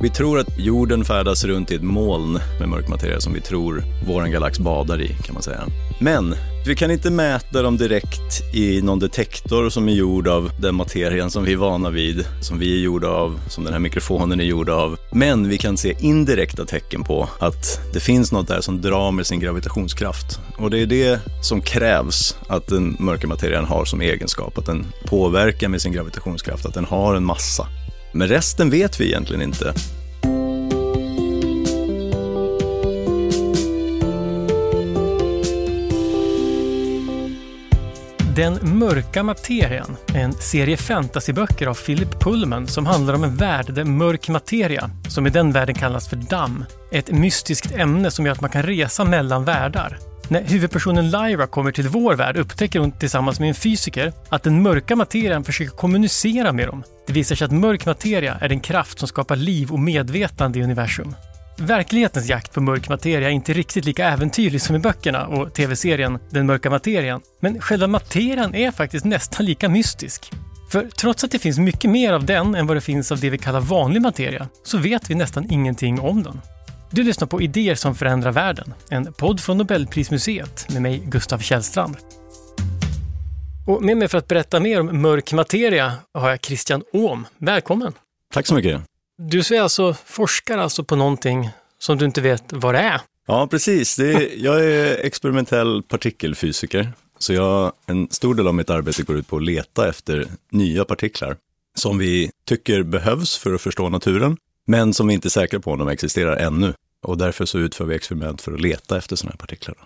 Vi tror att jorden färdas runt i ett moln med mörk materia som vi tror vår galax badar i, kan man säga. Men vi kan inte mäta dem direkt i någon detektor som är gjord av den materien som vi är vana vid, som vi är gjorda av, som den här mikrofonen är gjord av. Men vi kan se indirekta tecken på att det finns något där som drar med sin gravitationskraft. Och det är det som krävs att den mörka materien har som egenskap, att den påverkar med sin gravitationskraft, att den har en massa. Men resten vet vi egentligen inte. Den mörka materian är en serie fantasyböcker av Philip Pullman som handlar om en värld där mörk materia, som i den världen kallas för damm, är ett mystiskt ämne som gör att man kan resa mellan världar. När huvudpersonen Lyra kommer till vår värld upptäcker hon tillsammans med en fysiker att den mörka materian försöker kommunicera med dem. Det visar sig att mörk materia är den kraft som skapar liv och medvetande i universum. Verklighetens jakt på mörk materia är inte riktigt lika äventyrlig som i böckerna och tv-serien Den mörka materian. Men själva materian är faktiskt nästan lika mystisk. För trots att det finns mycket mer av den än vad det finns av det vi kallar vanlig materia, så vet vi nästan ingenting om den. Du lyssnar på Idéer som förändrar världen, en podd från Nobelprismuseet med mig, Gustav Källstrand. Och med mig för att berätta mer om mörk materia har jag Christian Åhm. Välkommen! Tack så mycket. Du är alltså, forskar alltså på någonting som du inte vet vad det är? Ja, precis. Är, jag är experimentell partikelfysiker. Så jag, en stor del av mitt arbete går ut på att leta efter nya partiklar som vi tycker behövs för att förstå naturen, men som vi inte är säkra på om de existerar ännu. Och därför så utför vi experiment för att leta efter sådana här partiklar.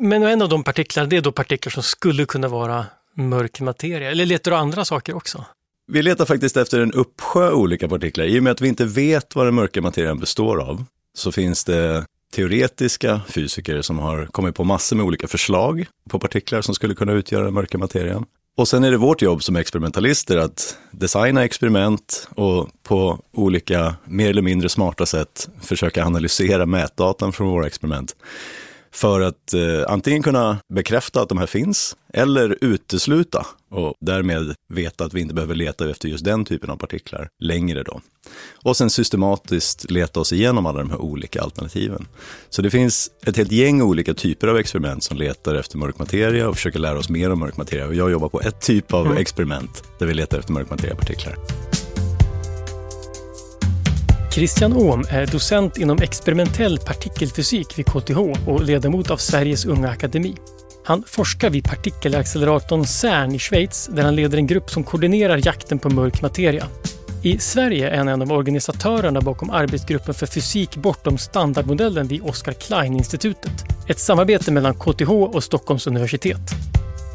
Men en av de partiklarna, det är då partiklar som skulle kunna vara mörk materia, eller letar du andra saker också? Vi letar faktiskt efter en uppsjö olika partiklar. I och med att vi inte vet vad den mörka materian består av, så finns det teoretiska fysiker som har kommit på massor med olika förslag på partiklar som skulle kunna utgöra den mörka materian. Och sen är det vårt jobb som experimentalister att designa experiment och på olika mer eller mindre smarta sätt försöka analysera mätdatan från våra experiment för att eh, antingen kunna bekräfta att de här finns eller utesluta och därmed veta att vi inte behöver leta efter just den typen av partiklar längre då. Och sen systematiskt leta oss igenom alla de här olika alternativen. Så det finns ett helt gäng olika typer av experiment som letar efter mörk materia och försöker lära oss mer om mörk materia. Och jag jobbar på ett typ av mm. experiment där vi letar efter mörk materia-partiklar. Christian Ohm är docent inom experimentell partikelfysik vid KTH och ledamot av Sveriges Unga Akademi. Han forskar vid partikelacceleratorn CERN i Schweiz där han leder en grupp som koordinerar jakten på mörk materia. I Sverige är han en av organisatörerna bakom arbetsgruppen för fysik bortom standardmodellen vid Oscar Klein-institutet. Ett samarbete mellan KTH och Stockholms universitet.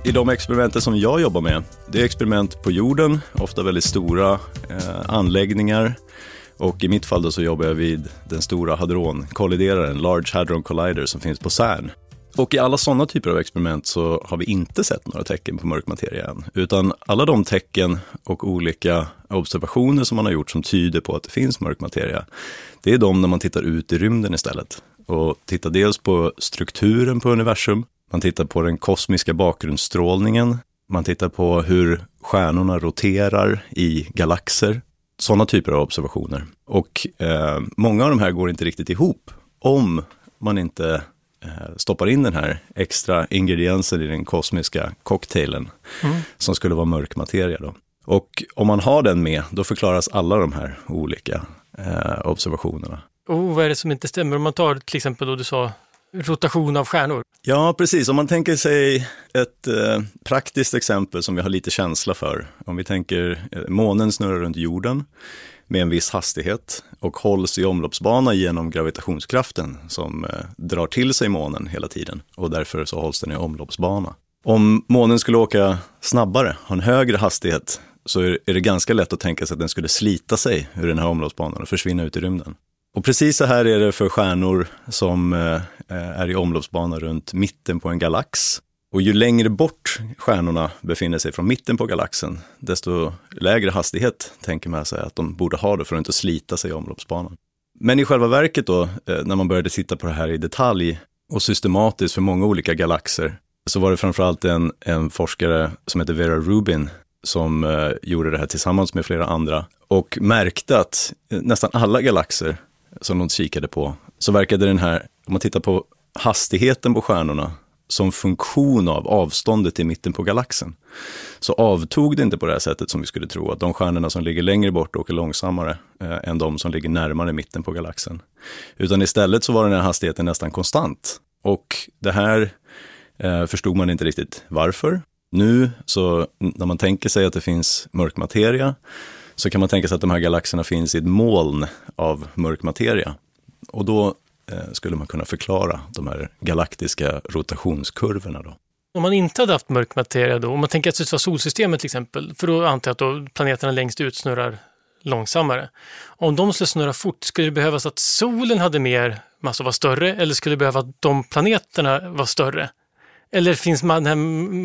I de experimenten som jag jobbar med, det är experiment på jorden, ofta väldigt stora eh, anläggningar och i mitt fall då så jobbar jag vid den stora hadronkollideraren, Large Hadron Collider, som finns på CERN. Och i alla sådana typer av experiment så har vi inte sett några tecken på mörk materia än. Utan alla de tecken och olika observationer som man har gjort som tyder på att det finns mörk materia, det är de när man tittar ut i rymden istället. Och tittar dels på strukturen på universum, man tittar på den kosmiska bakgrundsstrålningen, man tittar på hur stjärnorna roterar i galaxer sådana typer av observationer. Och eh, många av de här går inte riktigt ihop om man inte eh, stoppar in den här extra ingrediensen i den kosmiska cocktailen mm. som skulle vara mörk materia. Då. Och om man har den med, då förklaras alla de här olika eh, observationerna. Och vad är det som inte stämmer? Om man tar till exempel då du sa rotation av stjärnor. Ja, precis. Om man tänker sig ett eh, praktiskt exempel som vi har lite känsla för. Om vi tänker eh, månen snurrar runt jorden med en viss hastighet och hålls i omloppsbana genom gravitationskraften som eh, drar till sig månen hela tiden och därför så hålls den i omloppsbana. Om månen skulle åka snabbare, ha en högre hastighet, så är det ganska lätt att tänka sig att den skulle slita sig ur den här omloppsbanan och försvinna ut i rymden. Och precis så här är det för stjärnor som eh, Eh, är i omloppsbana runt mitten på en galax. Och ju längre bort stjärnorna befinner sig från mitten på galaxen, desto lägre hastighet tänker man sig att de borde ha det för att inte slita sig i omloppsbanan. Men i själva verket då, eh, när man började titta på det här i detalj och systematiskt för många olika galaxer, så var det framförallt en, en forskare som heter Vera Rubin som eh, gjorde det här tillsammans med flera andra och märkte att eh, nästan alla galaxer som de kikade på, så verkade den här, om man tittar på hastigheten på stjärnorna, som funktion av avståndet i mitten på galaxen. Så avtog det inte på det här sättet som vi skulle tro, att de stjärnorna som ligger längre bort åker långsammare eh, än de som ligger närmare mitten på galaxen. Utan istället så var den här hastigheten nästan konstant. Och det här eh, förstod man inte riktigt varför. Nu, så när man tänker sig att det finns mörk materia, så kan man tänka sig att de här galaxerna finns i ett moln av mörk materia. Och då Eh, skulle man kunna förklara de här galaktiska rotationskurvorna. Då. Om man inte hade haft mörk materia då, om man tänker att det var solsystemet till exempel, för då antar jag att då planeterna längst ut snurrar långsammare. Om de skulle snurra fort, skulle det behövas att solen hade mer massa var större eller skulle det behöva att de planeterna var större? Eller finns den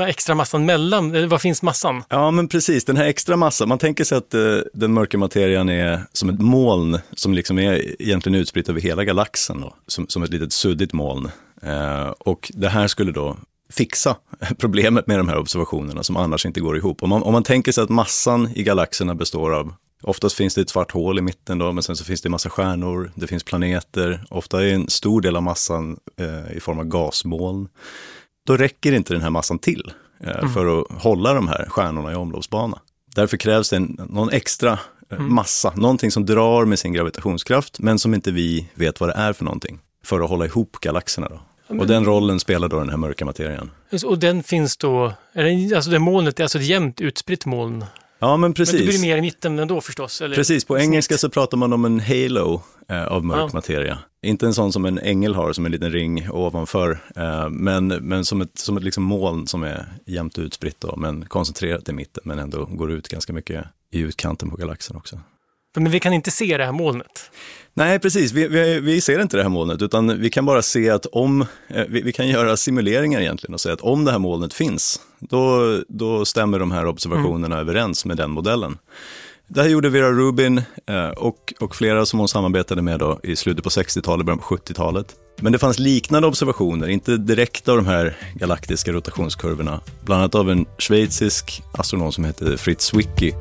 här extra massan mellan, eller vad finns massan? Ja, men precis, den här extra massan, man tänker sig att eh, den mörka materian är som ett moln som liksom är egentligen utspritt över hela galaxen, då, som, som ett litet suddigt moln. Eh, och det här skulle då fixa problemet med de här observationerna som annars inte går ihop. Om man, om man tänker sig att massan i galaxerna består av Oftast finns det ett svart hål i mitten då, men sen så finns det en massa stjärnor, det finns planeter, ofta är en stor del av massan eh, i form av gasmoln då räcker inte den här massan till eh, mm. för att hålla de här stjärnorna i omloppsbana. Därför krävs det en, någon extra eh, mm. massa, någonting som drar med sin gravitationskraft, men som inte vi vet vad det är för någonting, för att hålla ihop galaxerna. Då. Och den rollen spelar då den här mörka materian. Och den finns då, är det, alltså det molnet är alltså ett jämnt utspritt moln Ja, men precis. Men det blir mer i mitten ändå förstås? Eller? Precis, på engelska så pratar man om en halo eh, av mörk ja. materia. Inte en sån som en ängel har, som en liten ring ovanför, eh, men, men som ett, som ett liksom moln som är jämnt utspritt, då, men koncentrerat i mitten, men ändå går ut ganska mycket i utkanten på galaxen också. Men vi kan inte se det här molnet? Nej, precis. Vi, vi, vi, ser inte det här molnet, utan vi kan bara se att om, eh, vi, vi, kan göra simuleringar egentligen och säga att om det här molnet finns, då, då stämmer de här observationerna mm. överens med den modellen. Det här gjorde Vera Rubin eh, och, och flera som hon samarbetade med då i slutet på 60-talet, början på 70-talet. Men det fanns liknande observationer, inte direkt av de här galaktiska rotationskurvorna, bland annat av en schweizisk astronom som hette Fritz Zwicky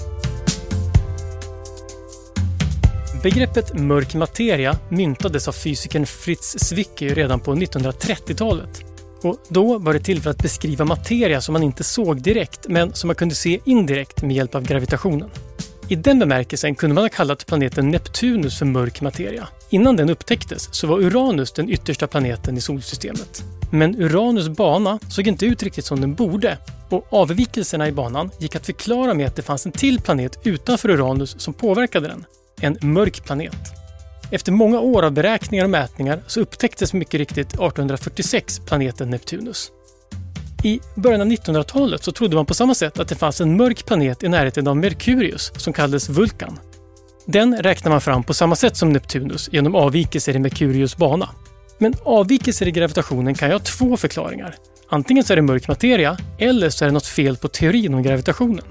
Begreppet mörk materia myntades av fysikern Fritz Zwicky redan på 1930-talet. Och då var det till för att beskriva materia som man inte såg direkt, men som man kunde se indirekt med hjälp av gravitationen. I den bemärkelsen kunde man ha kallat planeten Neptunus för mörk materia. Innan den upptäcktes så var Uranus den yttersta planeten i solsystemet. Men Uranus bana såg inte ut riktigt som den borde och avvikelserna i banan gick att förklara med att det fanns en till planet utanför Uranus som påverkade den, en mörk planet. Efter många år av beräkningar och mätningar så upptäcktes mycket riktigt 1846 planeten Neptunus. I början av 1900-talet så trodde man på samma sätt att det fanns en mörk planet i närheten av Merkurius som kallades Vulkan. Den räknar man fram på samma sätt som Neptunus genom avvikelser i Merkurius bana. Men avvikelser i gravitationen kan ju ha två förklaringar. Antingen så är det mörk materia eller så är det något fel på teorin om gravitationen.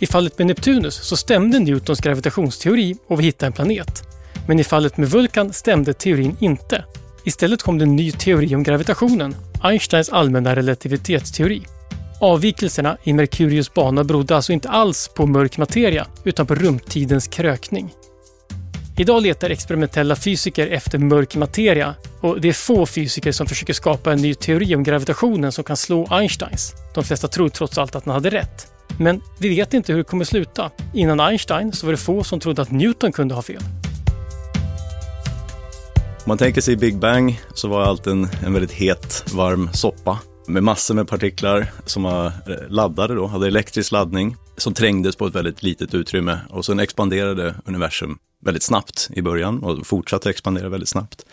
I fallet med Neptunus så stämde Newtons gravitationsteori och vi hittade en planet. Men i fallet med Vulkan stämde teorin inte. Istället kom det en ny teori om gravitationen, Einsteins allmänna relativitetsteori. Avvikelserna i Merkurius bana berodde alltså inte alls på mörk materia, utan på rumtidens krökning. Idag letar experimentella fysiker efter mörk materia och det är få fysiker som försöker skapa en ny teori om gravitationen som kan slå Einsteins. De flesta tror trots allt att han hade rätt. Men vi vet inte hur det kommer sluta. Innan Einstein så var det få som trodde att Newton kunde ha fel. Om man tänker sig Big Bang så var allt en, en väldigt het, varm soppa med massor med partiklar som var eh, laddade då, hade elektrisk laddning som trängdes på ett väldigt litet utrymme och sen expanderade universum väldigt snabbt i början och fortsatte expandera väldigt snabbt.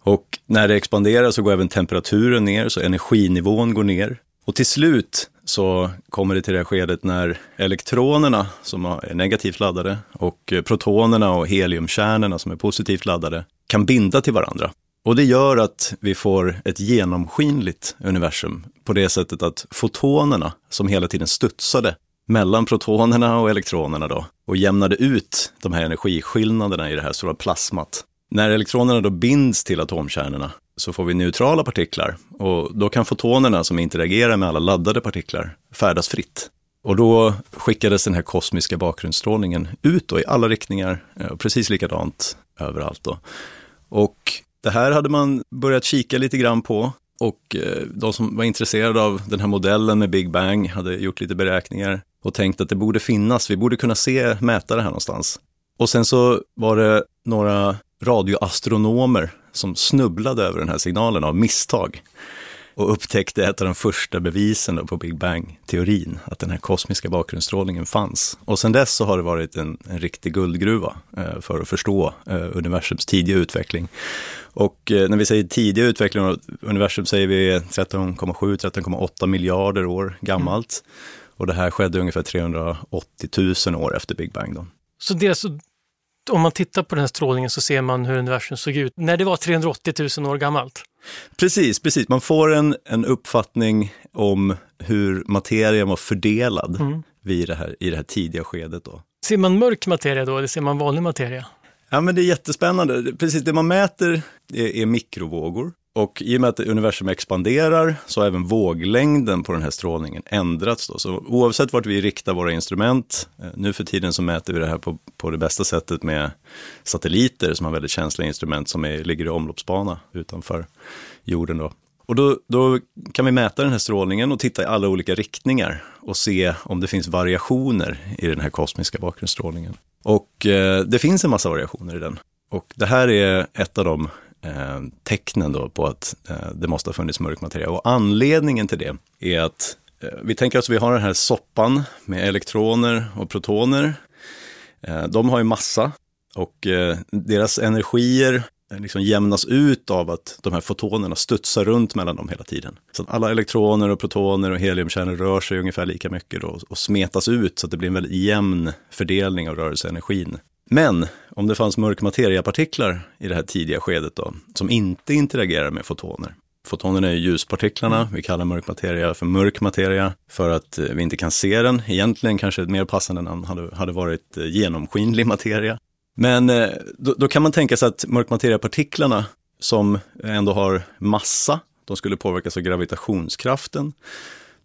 Och när det expanderar så går även temperaturen ner, så energinivån går ner. Och till slut så kommer det till det här skedet när elektronerna som är negativt laddade och protonerna och heliumkärnorna som är positivt laddade kan binda till varandra. Och det gör att vi får ett genomskinligt universum på det sättet att fotonerna som hela tiden studsade mellan protonerna och elektronerna då och jämnade ut de här energiskillnaderna i det här stora plasmat. När elektronerna då binds till atomkärnorna så får vi neutrala partiklar och då kan fotonerna som interagerar med alla laddade partiklar färdas fritt. Och då skickades den här kosmiska bakgrundsstrålningen ut då i alla riktningar, eh, precis likadant överallt. Då. Och det här hade man börjat kika lite grann på. Och eh, de som var intresserade av den här modellen med Big Bang hade gjort lite beräkningar och tänkt att det borde finnas, vi borde kunna se, mäta det här någonstans. Och sen så var det några radioastronomer som snubblade över den här signalen av misstag och upptäckte ett av de första bevisen på Big Bang-teorin, att den här kosmiska bakgrundsstrålningen fanns. Och sen dess så har det varit en, en riktig guldgruva eh, för att förstå eh, universums tidiga utveckling. Och eh, när vi säger tidiga utveckling av universum säger vi 13,7-13,8 miljarder år gammalt. Mm. Och det här skedde ungefär 380 000 år efter Big Bang. Då. Så det är om man tittar på den här strålningen så ser man hur universum såg ut när det var 380 000 år gammalt. Precis, precis. Man får en, en uppfattning om hur materien var fördelad mm. vid det här, i det här tidiga skedet. Då. Ser man mörk materia då, eller ser man vanlig materia? Ja, men det är jättespännande. Precis, det man mäter är, är mikrovågor. Och i och med att universum expanderar så har även våglängden på den här strålningen ändrats. Då. Så oavsett vart vi riktar våra instrument, eh, nu för tiden så mäter vi det här på, på det bästa sättet med satelliter som har väldigt känsliga instrument som är, ligger i omloppsbana utanför jorden. Då. Och då, då, kan vi mäta den här strålningen och titta i alla olika riktningar och se om det finns variationer i den här kosmiska bakgrundsstrålningen. Och eh, det finns en massa variationer i den. Och det här är ett av de eh, tecknen då på att eh, det måste ha funnits mörk materia. Och anledningen till det är att eh, vi tänker att vi har den här soppan med elektroner och protoner. Eh, de har ju massa och eh, deras energier eh, liksom jämnas ut av att de här fotonerna studsar runt mellan dem hela tiden. Så att alla elektroner och protoner och heliumkärnor rör sig ungefär lika mycket då, och smetas ut så att det blir en väldigt jämn fördelning av rörelseenergin men om det fanns mörk materiapartiklar i det här tidiga skedet då, som inte interagerar med fotoner. Fotonerna är ljuspartiklarna, vi kallar mörk materia för mörk materia för att eh, vi inte kan se den. Egentligen kanske ett mer passande namn hade, hade varit eh, genomskinlig materia. Men eh, då, då kan man tänka sig att mörk materiapartiklarna som ändå har massa, de skulle påverkas av gravitationskraften.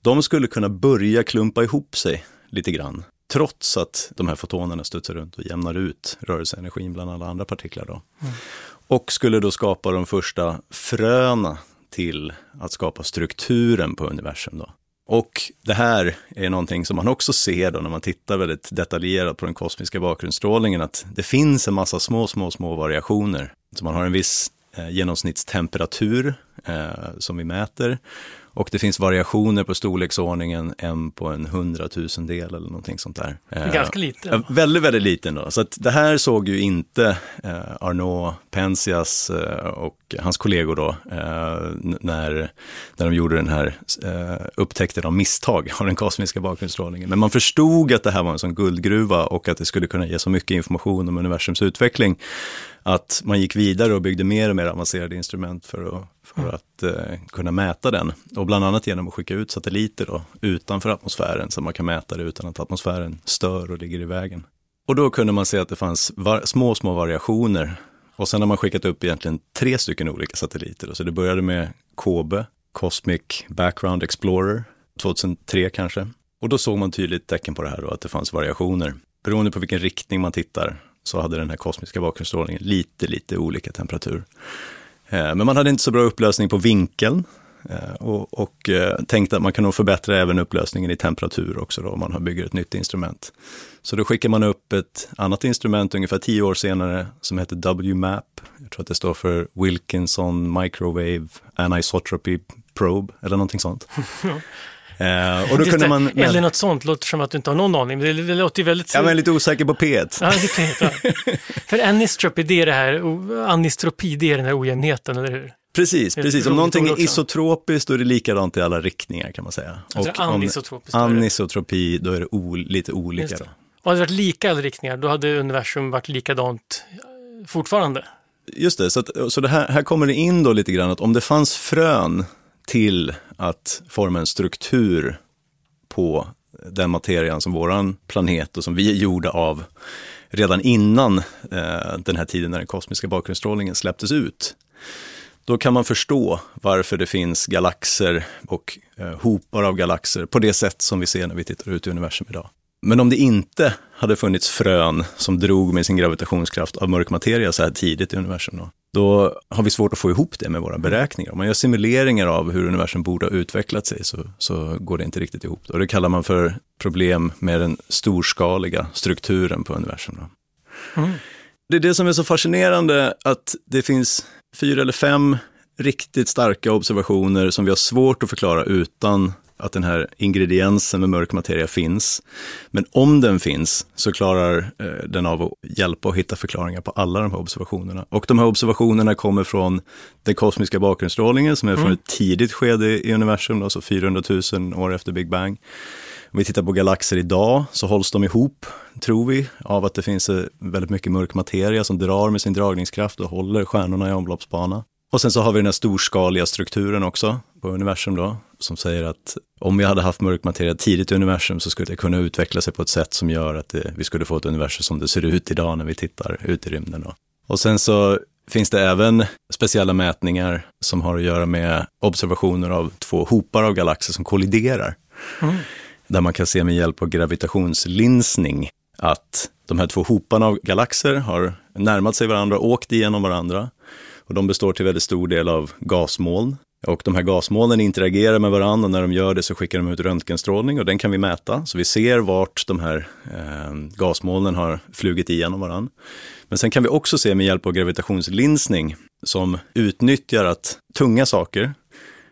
De skulle kunna börja klumpa ihop sig lite grann trots att de här fotonerna studsar runt och jämnar ut rörelseenergin bland alla andra partiklar. Då. Mm. Och skulle då skapa de första fröna till att skapa strukturen på universum. Då. Och det här är någonting som man också ser då när man tittar väldigt detaljerat på den kosmiska bakgrundsstrålningen, att det finns en massa små, små, små variationer. Så man har en viss eh, genomsnittstemperatur eh, som vi mäter och det finns variationer på storleksordningen en på en hundratusendel eller någonting sånt där. Ganska liten. Eh, väldigt, väldigt liten då. Så att det här såg ju inte eh, Arnaud Penzias eh, och hans kollegor då, eh, när, när de gjorde den här eh, upptäckten av misstag av den kosmiska bakgrundsstrålningen. Men man förstod att det här var en sån guldgruva och att det skulle kunna ge så mycket information om universums utveckling att man gick vidare och byggde mer och mer avancerade instrument för att, för mm. att eh, kunna mäta den. Och bland annat genom att skicka ut satelliter då, utanför atmosfären så man kan mäta det utan att atmosfären stör och ligger i vägen. Och då kunde man se att det fanns små, små variationer. Och sen har man skickat upp egentligen tre stycken olika satelliter. Så det började med KOBE, Cosmic Background Explorer, 2003 kanske. Och då såg man tydligt tecken på det här då, att det fanns variationer. Beroende på vilken riktning man tittar så hade den här kosmiska bakgrundsstrålningen lite, lite olika temperatur. Eh, men man hade inte så bra upplösning på vinkeln eh, och, och eh, tänkte att man kan nog förbättra även upplösningen i temperatur också då, om man bygger ett nytt instrument. Så då skickar man upp ett annat instrument ungefär tio år senare som heter WMAP. Jag tror att det står för Wilkinson Microwave Anisotropy Probe eller någonting sånt. Eh, och då kunde man, men... Eller något sånt, låter som att du inte har någon aning. Det, det låter väldigt... Ja, men lite osäker på P1. ja, det är P1 ja. För anistropi, det är det här, anistropi, det är den här ojämnheten, eller hur? Precis, precis. Om någonting är isotropiskt då är det likadant i alla riktningar kan man säga. Och anisotropiskt? Anisotropi, då är det o, lite olika. Då. Och hade det varit lika i alla riktningar, då hade universum varit likadant fortfarande? Just det, så, att, så det här, här kommer det in då lite grann att om det fanns frön till att forma en struktur på den materian som våran planet och som vi är gjorda av redan innan eh, den här tiden när den kosmiska bakgrundsstrålningen släpptes ut. då kan man förstå varför det finns galaxer och eh, hopar av galaxer på det sätt som vi ser när vi tittar ut i universum idag. Men om det inte hade funnits frön som drog med sin gravitationskraft av mörk materia så här tidigt i universum, då, då har vi svårt att få ihop det med våra beräkningar. Om man gör simuleringar av hur universum borde ha utvecklat sig så, så går det inte riktigt ihop. Och det kallar man för problem med den storskaliga strukturen på universum. Mm. Det är det som är så fascinerande, att det finns fyra eller fem riktigt starka observationer som vi har svårt att förklara utan att den här ingrediensen med mörk materia finns. Men om den finns så klarar eh, den av att hjälpa och hitta förklaringar på alla de här observationerna. Och de här observationerna kommer från den kosmiska bakgrundsstrålningen som är från mm. ett tidigt skede i universum, alltså 400 000 år efter Big Bang. Om vi tittar på galaxer idag så hålls de ihop, tror vi, av att det finns eh, väldigt mycket mörk materia som drar med sin dragningskraft och håller stjärnorna i omloppsbana. Och sen så har vi den här storskaliga strukturen också på universum då, som säger att om vi hade haft mörk materia tidigt i universum så skulle det kunna utveckla sig på ett sätt som gör att det, vi skulle få ett universum som det ser ut idag när vi tittar ut i rymden. Då. Och sen så finns det även speciella mätningar som har att göra med observationer av två hopar av galaxer som kolliderar. Mm. Där man kan se med hjälp av gravitationslinsning att de här två hoparna av galaxer har närmat sig varandra, åkt igenom varandra. Och de består till väldigt stor del av gasmoln och de här gasmolnen interagerar med varandra och när de gör det så skickar de ut röntgenstrålning och den kan vi mäta. Så vi ser vart de här eh, gasmolnen har flugit igenom varandra. Men sen kan vi också se med hjälp av gravitationslinsning som utnyttjar att tunga saker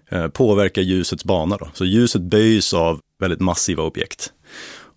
eh, påverkar ljusets bana. Då. Så ljuset böjs av väldigt massiva objekt.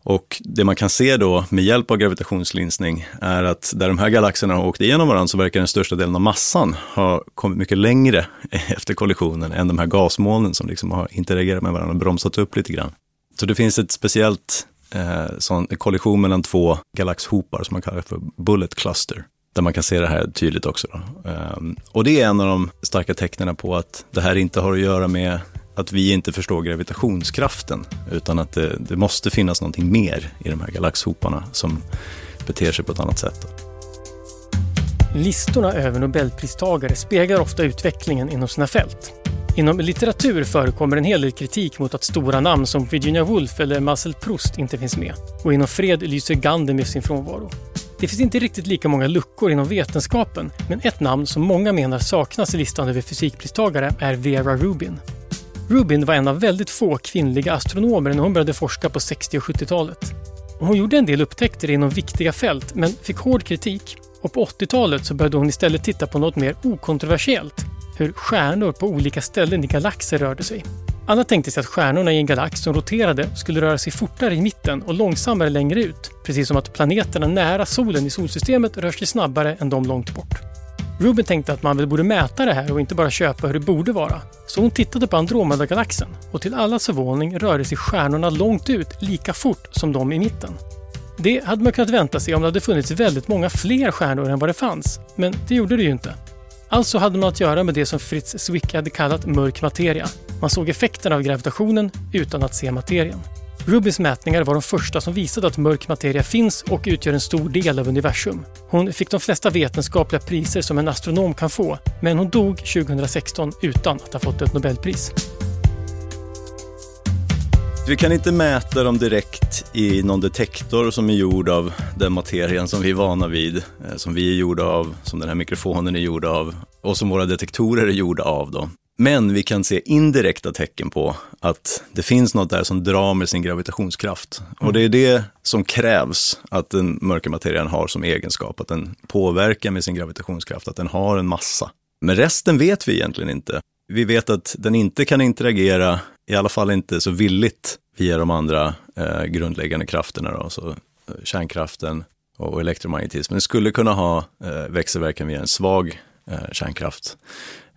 Och det man kan se då med hjälp av gravitationslinsning är att där de här galaxerna har åkt igenom varandra så verkar den största delen av massan ha kommit mycket längre efter kollisionen än de här gasmolnen som liksom har interagerat med varandra och bromsat upp lite grann. Så det finns ett speciellt eh, sån kollision mellan två galaxhopar som man kallar för bullet cluster. Där man kan se det här tydligt också. Då. Ehm, och det är en av de starka tecknen på att det här inte har att göra med att vi inte förstår gravitationskraften, utan att det, det, måste finnas någonting mer i de här galaxhoparna som beter sig på ett annat sätt. Listorna över nobelpristagare speglar ofta utvecklingen inom sina fält. Inom litteratur förekommer en hel del kritik mot att stora namn som Virginia Woolf eller Marcel Proust inte finns med. Och inom fred lyser Gandhi med sin frånvaro. Det finns inte riktigt lika många luckor inom vetenskapen, men ett namn som många menar saknas i listan över fysikpristagare är Vera Rubin. Rubin var en av väldigt få kvinnliga astronomer när hon började forska på 60 och 70-talet. Hon gjorde en del upptäckter inom viktiga fält men fick hård kritik och på 80-talet så började hon istället titta på något mer okontroversiellt, hur stjärnor på olika ställen i galaxer rörde sig. Alla tänkte sig att stjärnorna i en galax som roterade skulle röra sig fortare i mitten och långsammare längre ut, precis som att planeterna nära solen i solsystemet rör sig snabbare än de långt bort. Rubin tänkte att man väl borde mäta det här och inte bara köpa hur det borde vara. Så hon tittade på Andromeda-galaxen och till allas förvåning rörde sig stjärnorna långt ut lika fort som de i mitten. Det hade man kunnat vänta sig om det hade funnits väldigt många fler stjärnor än vad det fanns, men det gjorde det ju inte. Alltså hade man att göra med det som Fritz Zwick hade kallat mörk materia. Man såg effekterna av gravitationen utan att se materien. Rubins mätningar var de första som visade att mörk materia finns och utgör en stor del av universum. Hon fick de flesta vetenskapliga priser som en astronom kan få, men hon dog 2016 utan att ha fått ett Nobelpris. Vi kan inte mäta dem direkt i någon detektor som är gjord av den materien som vi är vana vid, eh, som vi är gjorda av, som den här mikrofonen är gjord av och som våra detektorer är gjorda av. Då. Men vi kan se indirekta tecken på att det finns något där som drar med sin gravitationskraft. Och det är det som krävs att den mörka materian har som egenskap, att den påverkar med sin gravitationskraft, att den har en massa. Men resten vet vi egentligen inte. Vi vet att den inte kan interagera, i alla fall inte så villigt, via de andra eh, grundläggande krafterna, då, så eh, kärnkraften och elektromagnetismen. Den skulle kunna ha eh, växelverkan via en svag eh, kärnkraft.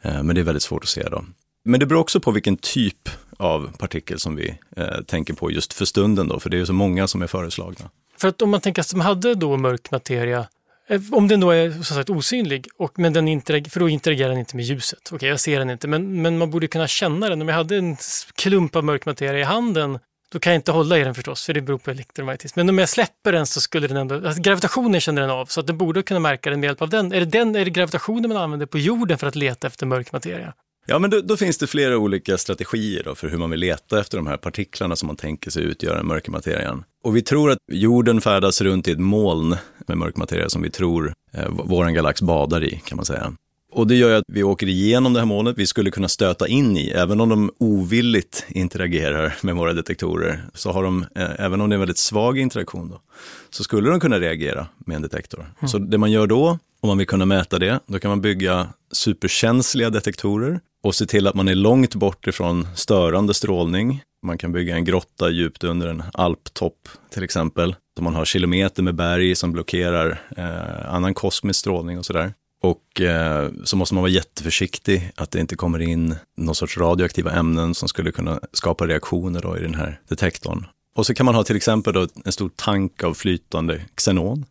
Eh, men det är väldigt svårt att se då. Men det beror också på vilken typ av partikel som vi eh, tänker på just för stunden då, för det är så många som är föreslagna. För att om man tänker att man hade då mörk materia, eh, om den då är så sagt osynlig, och, men den för då interagerar den inte med ljuset. Okej, okay, jag ser den inte, men, men man borde kunna känna den. Om jag hade en klump av mörk materia i handen då kan jag inte hålla i den förstås, för det beror på elektromagnetism. Men om jag släpper den så skulle den ändå, alltså gravitationen känner den av, så att den borde kunna märka den med hjälp av den. Är det, den, är det gravitationen man använder på jorden för att leta efter mörk materia? Ja, men då, då, finns det flera olika strategier då för hur man vill leta efter de här partiklarna som man tänker sig utgöra den mörka materian. Och vi tror att jorden färdas runt i ett moln med mörk materia som vi tror eh, vår galax badar i, kan man säga. Och det gör ju att vi åker igenom det här molnet, vi skulle kunna stöta in i, även om de ovilligt interagerar med våra detektorer, så har de, eh, även om det är en väldigt svag interaktion då, så skulle de kunna reagera med en detektor. Mm. Så det man gör då, om man vill kunna mäta det, då kan man bygga superkänsliga detektorer och se till att man är långt bort ifrån störande strålning. Man kan bygga en grotta djupt under en alptopp till exempel. Där man har kilometer med berg som blockerar eh, annan kosmisk strålning och sådär. Och eh, så måste man vara jätteförsiktig att det inte kommer in någon sorts radioaktiva ämnen som skulle kunna skapa reaktioner då i den här detektorn. Och så kan man ha till exempel då en stor tank av flytande xenon.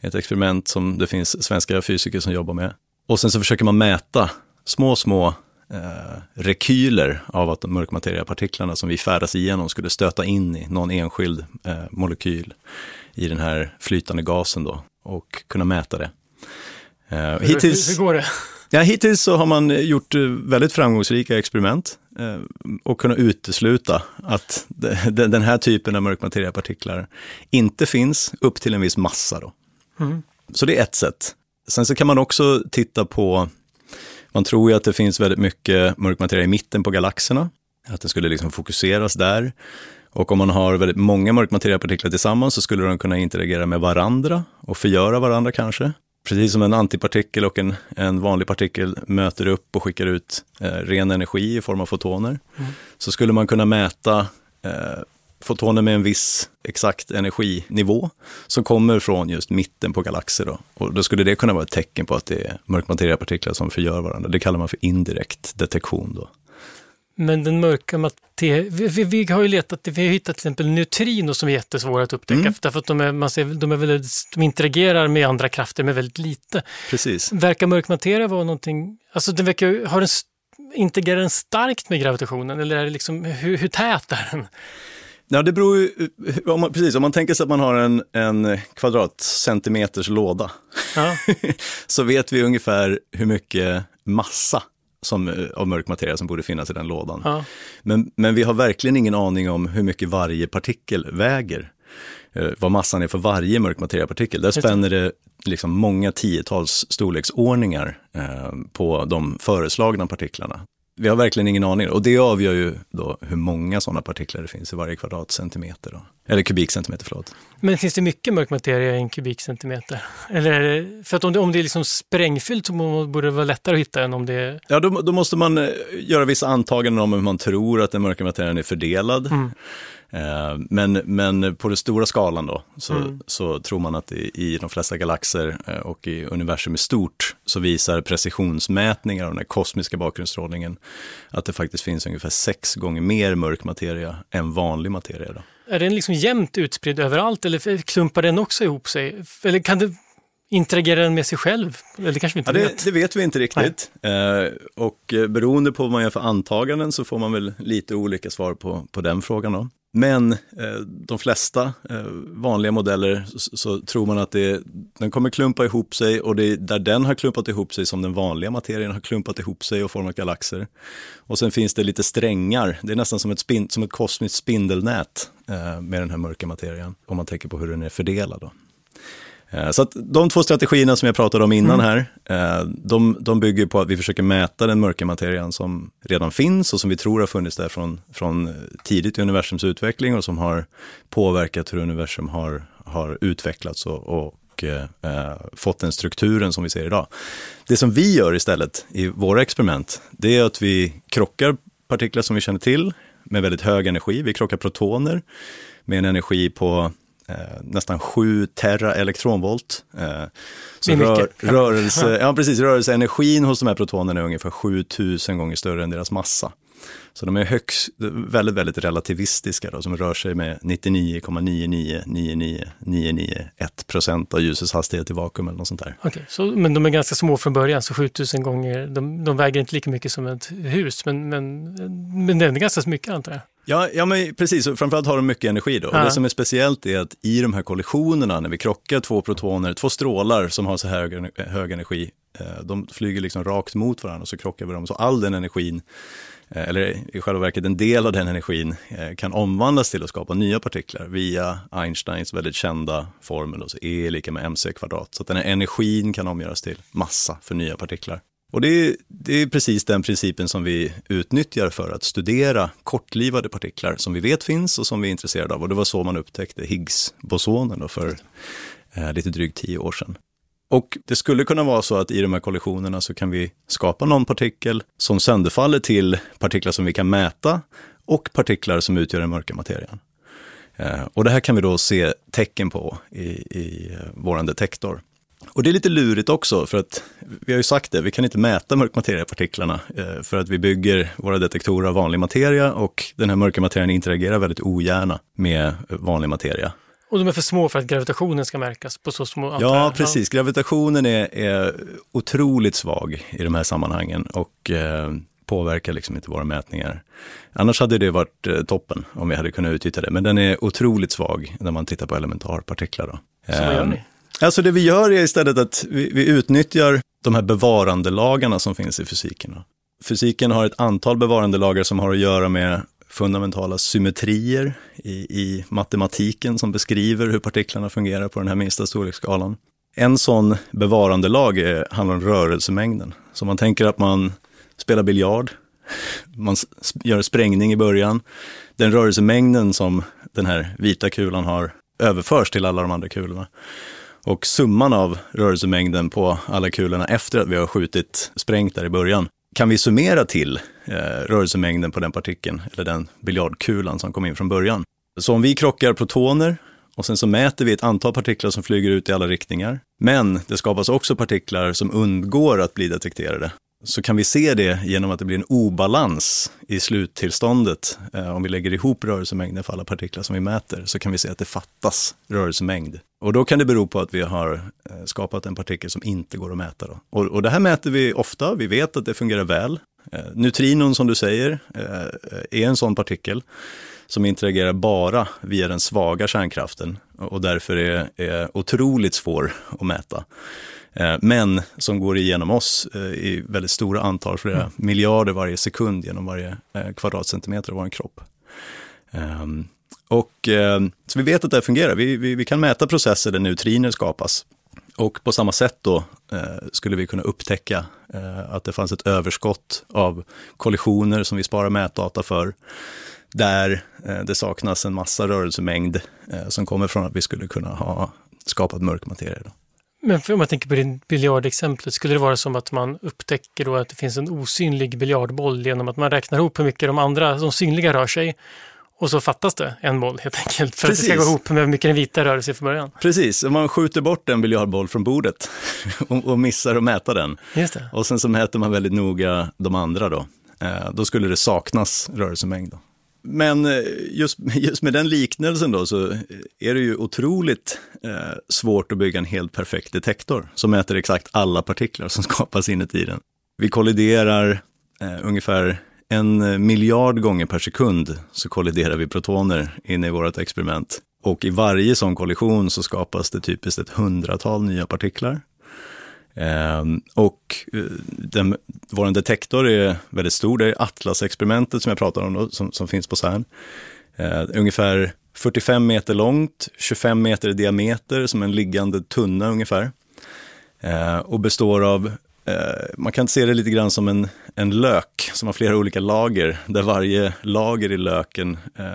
Ett experiment som det finns svenska fysiker som jobbar med. Och sen så försöker man mäta små, små eh, rekyler av att de mörkmateriapartiklarna som vi färdas igenom skulle stöta in i någon enskild eh, molekyl i den här flytande gasen då och kunna mäta det. Uh, hittills, hur, hur, går det? Ja, hittills så har man gjort eh, väldigt framgångsrika experiment uh, och kunnat utesluta att de, den här typen av mörkmateriapartiklar inte finns upp till en viss massa. Då. Mm. Så det är ett sätt. Sen så kan man också titta på, man tror ju att det finns väldigt mycket mörk materia i mitten på galaxerna, att det skulle liksom fokuseras där. Och om man har väldigt många mörkmateriapartiklar tillsammans så skulle de kunna interagera med varandra och förgöra varandra kanske precis som en antipartikel och en, en vanlig partikel möter upp och skickar ut eh, ren energi i form av fotoner, mm. så skulle man kunna mäta eh, fotoner med en viss exakt energinivå som kommer från just mitten på galaxer. Då. Och då skulle det kunna vara ett tecken på att det är mörkmateriapartiklar som förgör varandra. Det kallar man för indirekt detektion. Då. Men den mörka materian, vi, vi, vi, har ju letat, vi har hittat till exempel neutrino som är jättesvåra att upptäcka, mm. därför att de, är, man ser, de, är väldigt, de interagerar med andra krafter med väldigt lite. Precis. Verkar mörk materia vara någonting, alltså den verkar, har den, interagerar den starkt med gravitationen eller är det liksom, hur, hur tät är den? Ja, det beror ju, om man, precis, om man tänker sig att man har en, en kvadratcentimeters låda, ja. så vet vi ungefär hur mycket massa som, eh, av mörk materia som borde finnas i den lådan. Ja. Men, men vi har verkligen ingen aning om hur mycket varje partikel väger. Eh, vad massan är för varje mörk materiapartikel. Där spänner det liksom många tiotals storleksordningar eh, på de föreslagna partiklarna. Vi har verkligen ingen aning och det avgör ju då hur många sådana partiklar det finns i varje kvadratcentimeter. Då. Eller kubikcentimeter, förlåt. Men finns det mycket mörk materia i en kubikcentimeter? Eller, för att om det, om det är liksom sprängfyllt så borde det vara lättare att hitta än om det är... Ja, då, då måste man eh, göra vissa antaganden om hur man tror att den mörka materian är fördelad. Mm. Eh, men, men på den stora skalan då, så, mm. så tror man att i, i, de flesta galaxer eh, och i universum i stort så visar precisionsmätningar av den här kosmiska bakgrundsstrålningen att det faktiskt finns ungefär sex gånger mer mörk materia än vanlig materia. Då. Är den liksom jämnt utspridd överallt eller klumpar den också ihop sig? Eller kan det Interagerar den med sig själv? Eller kanske vi inte ja, det, vet? Det vet vi inte riktigt. Eh, och eh, beroende på vad man gör för antaganden så får man väl lite olika svar på, på den frågan. Då. Men eh, de flesta eh, vanliga modeller så, så, tror man att det, den kommer klumpa ihop sig och det är där den har klumpat ihop sig som den vanliga materien har klumpat ihop sig och format galaxer. Och sen finns det lite strängar, det är nästan som ett, spin, som ett kosmiskt spindelnät eh, med den här mörka materien, om man tänker på hur den är fördelad. Då. Eh, så att de två strategierna som jag pratade om innan mm. här, eh, de, de bygger på att vi försöker mäta den mörka materian som redan finns och som vi tror har funnits där från, från tidigt i universums utveckling och som har påverkat hur universum har, har utvecklats och, och eh, fått den strukturen som vi ser idag. Det som vi gör istället i våra experiment, det är att vi krockar partiklar som vi känner till med väldigt hög energi. Vi krockar protoner med en energi på eh, nästan 7 tera elektronvolt. Eh, så rör, rörelse, ja, precis, rörelseenergin hos de här protonerna är ungefär 7000 gånger större än deras massa. Så de är högst, väldigt, väldigt relativistiska då, som rör sig med 99,9999991 procent av ljusets hastighet i vakuum eller något sånt där. Okay, så, men de är ganska små från början, så 7000 gånger, de, de väger inte lika mycket som ett hus, men, men, men det är ganska mycket antar jag? Ja, ja men precis. Och framförallt har de mycket energi då. Ja. Och det som är speciellt är att i de här kollisionerna, när vi krockar två protoner, två strålar som har så hög, hög energi, eh, de flyger liksom rakt mot varandra och så krockar vi dem. Så all den energin Eh, eller i själva verket en del av den energin eh, kan omvandlas till att skapa nya partiklar via Einsteins väldigt kända formel, alltså E är lika med mc kvadrat. Så att den här energin kan omgöras till massa för nya partiklar. Och det är, det är, precis den principen som vi utnyttjar för att studera kortlivade partiklar som vi vet finns och som vi är intresserade av. Och det var så man upptäckte Higgs-bosonen för eh, lite drygt tio år sedan. Och det skulle kunna vara så att i de här kollisionerna så kan vi skapa någon partikel som sönderfaller till partiklar som vi kan mäta och partiklar som utgör den mörka materian. Eh, och det här kan vi då se tecken på i, i eh, vår detektor. Och det är lite lurigt också, för att vi har ju sagt det, vi kan inte mäta mörk materia-partiklarna eh, för att vi bygger våra detektorer av vanlig materia och den här mörka materian interagerar väldigt ogärna med vanlig materia. Och de är för små för att gravitationen ska märkas på så små Ja, precis. Gravitationen är, är otroligt svag i de här sammanhangen och eh, påverkar liksom inte våra mätningar. Annars hade det varit eh, toppen om vi hade kunnat utnyttja det. Men den är otroligt svag när man tittar på elementarpartiklar. Då. Så vad gör ni? Alltså det vi gör är istället att vi, vi utnyttjar de här bevarandelagarna som finns i fysiken. Fysiken har ett antal bevarandelagar som har att göra med fundamentala symmetrier i, i matematiken som beskriver hur partiklarna fungerar på den här minsta storleksskalan. En sån bevarandelag är, handlar om rörelsemängden. Så man tänker att man spelar biljard, man gör sprängning i början. Den rörelsemängden som den här vita kulan har överförs till alla de andra kulorna. Och summan av rörelsemängden på alla kulorna efter att vi har skjutit sprängt där i början kan vi summera till eh, rörelsemängden på den partikeln, eller den biljardkulan som kom in från början. Så om vi krockar protoner och sen så mäter vi ett antal partiklar som flyger ut i alla riktningar, men det skapas också partiklar som undgår att bli detekterade så kan vi se det genom att det blir en obalans i sluttillståndet. Eh, om vi lägger ihop rörelsemängden för alla partiklar som vi mäter så kan vi se att det fattas rörelsemängd. Och då kan det bero på att vi har eh, skapat en partikel som inte går att mäta. Då. Och, och det här mäter vi ofta, vi vet att det fungerar väl. Eh, neutrinon som du säger är en sån partikel som interagerar bara via den svaga kärnkraften och därför är, är otroligt svår att mäta. Eh, men som går igenom oss eh, i väldigt stora antal, flera mm. miljarder varje sekund genom varje eh, kvadratcentimeter av vår kropp. Ehm, och, eh, så vi vet att det fungerar. Vi, vi, vi kan mäta processer där neutriner skapas. Och på samma sätt då eh, skulle vi kunna upptäcka eh, att det fanns ett överskott av kollisioner som vi sparar mätdata för där det saknas en massa rörelsemängd som kommer från att vi skulle kunna ha skapat mörk materia. Då. Men om jag tänker på din biljardexemplet, skulle det vara som att man upptäcker då att det finns en osynlig biljardboll genom att man räknar ihop hur mycket de andra, de synliga rör sig och så fattas det en boll helt enkelt för Precis. att det ska gå ihop med hur mycket den vita rör sig från början. Precis, om man skjuter bort en biljardboll från bordet och, missar att mäta den. Och sen så mäter man väldigt noga de andra då. Eh, då skulle det saknas rörelsemängd. Då. Men eh, just, just med den liknelsen då så är det ju otroligt eh, svårt att bygga en helt perfekt detektor som mäter exakt alla partiklar som skapas inuti den. Vi kolliderar eh, ungefär en miljard gånger per sekund så kolliderar vi protoner inne i vårt experiment. Och i varje sån kollision så skapas det typiskt ett hundratal nya partiklar. Ehm, och eh, den, vår detektor är väldigt stor. Det är Atlas-experimentet som jag pratar om, då, som, som finns på CERN. Ehm, ungefär 45 meter långt, 25 meter i diameter, som en liggande tunna ungefär. Ehm, och består av, Eh, man kan se det lite grann som en, en lök som har flera olika lager, där varje lager i löken eh,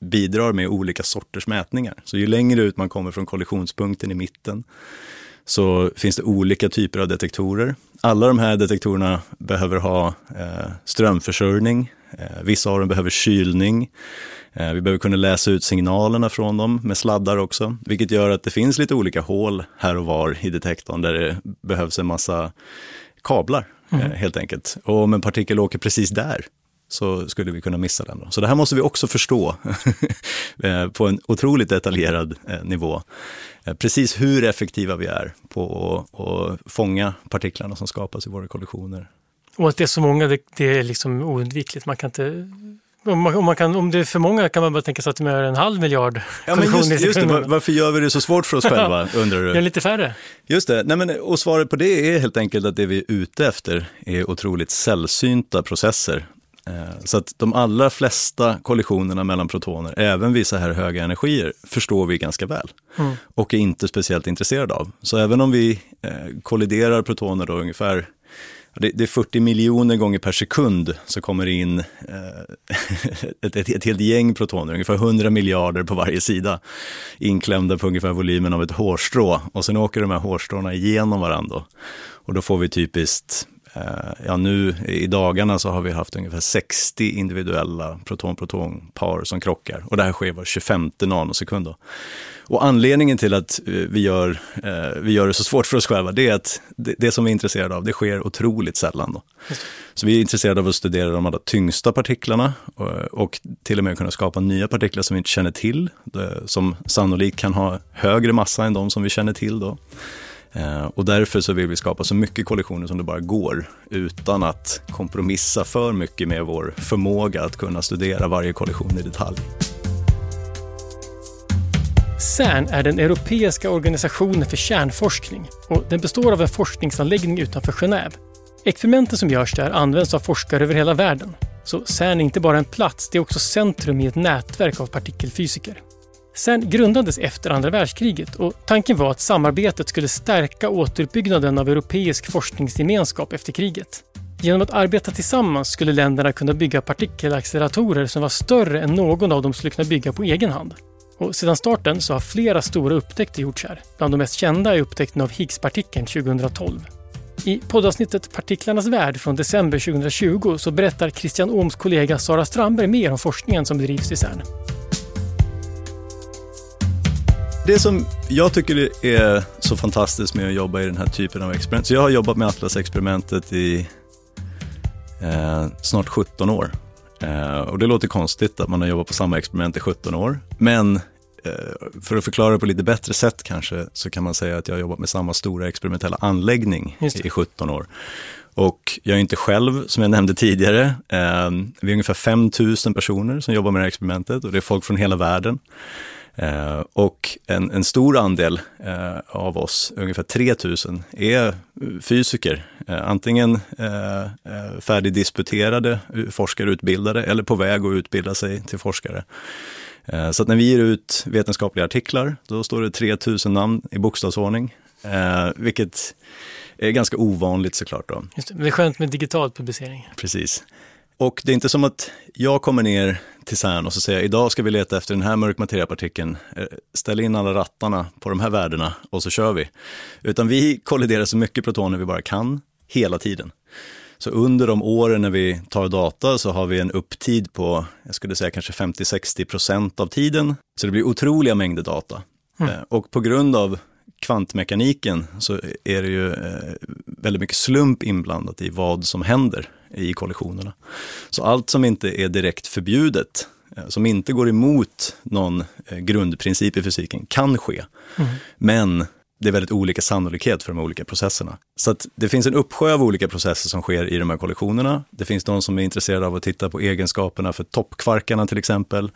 bidrar med olika sorters mätningar. Så ju längre ut man kommer från kollisionspunkten i mitten, så finns det olika typer av detektorer. Alla de här detektorerna behöver ha eh, strömförsörjning. Eh, vissa av dem behöver kylning. Eh, vi behöver kunna läsa ut signalerna från dem med sladdar också, vilket gör att det finns lite olika hål här och var i detektorn där det behövs en massa kablar mm. helt enkelt. Och om en partikel åker precis där så skulle vi kunna missa den. Då. Så det här måste vi också förstå eh, på en otroligt detaljerad nivå. Precis hur effektiva vi är på att fånga partiklarna som skapas i våra kollisioner. Och att det är så många, det, det är liksom oundvikligt. Man kan inte Om, man, om, man kan, om det är för många kan man bara tänka sig att de är en halv miljard ja, men just, just det, Varför gör vi det så svårt för oss själva, undrar du? Ja, lite färre. Just det, Nej, men, och svaret på det är helt enkelt att det vi är ute efter är otroligt sällsynta processer. Eh, så att de allra flesta kollisionerna mellan protoner, även vissa här höga energier, förstår vi ganska väl mm. och är inte speciellt intresserade av. Så även om vi eh, kolliderar protoner då ungefär det, är 40 miljoner gånger per sekund så kommer det in eh, ett, ett, ett helt gäng protoner, ungefär 100 miljarder på varje sida, inklämda på ungefär volymen av ett hårstrå. Och sen åker de här hårstråna igenom varandra. Och då får vi typiskt ja, nu i dagarna så har vi haft ungefär 60 individuella proton-proton-par som krockar och det här sker var 25 nanosekund. Då. Och anledningen till att eh, vi gör, eh, vi gör det så svårt för oss själva, det är att det, det som vi är intresserade av, det sker otroligt sällan. Då. Så vi är intresserade av att studera de allra tyngsta partiklarna och, och, till och med kunna skapa nya partiklar som vi inte känner till, som sannolikt kan ha högre massa än de som vi känner till. Då. Eh, och därför så vill vi skapa så mycket kollektioner som det bara går utan att kompromissa för mycket med vår förmåga att kunna studera varje kollektion i detalj. CERN är den europeiska organisationen för kärnforskning och den består av en forskningsanläggning utanför Genève. Experimenten som görs där används av forskare över hela världen. Så CERN är inte bara en plats, det är också centrum i ett nätverk av partikelfysiker. Sen grundades efter andra världskriget och tanken var att samarbetet skulle stärka återuppbyggnaden av europeisk forskningsgemenskap efter kriget. Genom att arbeta tillsammans skulle länderna kunna bygga partikelacceleratorer som var större än någon av dem skulle kunna bygga på egen hand. Och sedan starten så har flera stora upptäckter gjorts här. Bland de mest kända är upptäckten av Higgspartikeln 2012. I poddavsnittet Partiklarnas värld från december 2020 så berättar Christian Ohms kollega Sara Strandberg mer om forskningen som bedrivs i CERN. Det som jag tycker är så fantastiskt med att jobba i den här typen av experiment, så jag har jobbat med Atlas-experimentet i eh, snart 17 år. Eh, och det låter konstigt att man har jobbat på samma experiment i 17 år, men eh, för att förklara det på lite bättre sätt kanske, så kan man säga att jag har jobbat med samma stora experimentella anläggning i 17 år. Och jag är inte själv, som jag nämnde tidigare. Eh, vi är ungefär 5 000 personer som jobbar med det här experimentet och det är folk från hela världen. Eh, och en, en, stor andel eh, av oss, ungefär 3000, är fysiker. Eh, antingen eh, eh, färdigdisputerade forskare utbildade eller på väg att utbilda sig till forskare. Eh, så att när vi ger ut vetenskapliga artiklar, då står det 3000 namn i bokstavsordning, vilket är ganska ovanligt såklart. Då. Just det, men det är skönt med digital publicering. Precis. Och det är inte som att jag kommer ner till CERN och så säger idag ska vi leta efter den här mörkmateriapartikeln. Eh, ställ in alla rattarna på de här värdena och så kör vi. Utan vi kolliderar så mycket protoner vi bara kan hela tiden. Så under de åren när vi tar data så har vi en upptid på, jag skulle säga kanske 50-60 procent av tiden. Så det blir otroliga mängder data. Mm. Eh, och på grund av kvantmekaniken så är det ju eh, väldigt mycket slump inblandat i vad som händer i kollisionerna. Så allt som inte är direkt förbjudet, eh, som inte går emot någon eh, grundprincip i fysiken, kan ske. Mm. Men det är väldigt olika sannolikhet för de olika processerna. Så det finns en uppsjö av olika processer som sker i de här kollektionerna. Det finns de som är intresserade av att titta på egenskaperna för toppkvarkarna till exempel.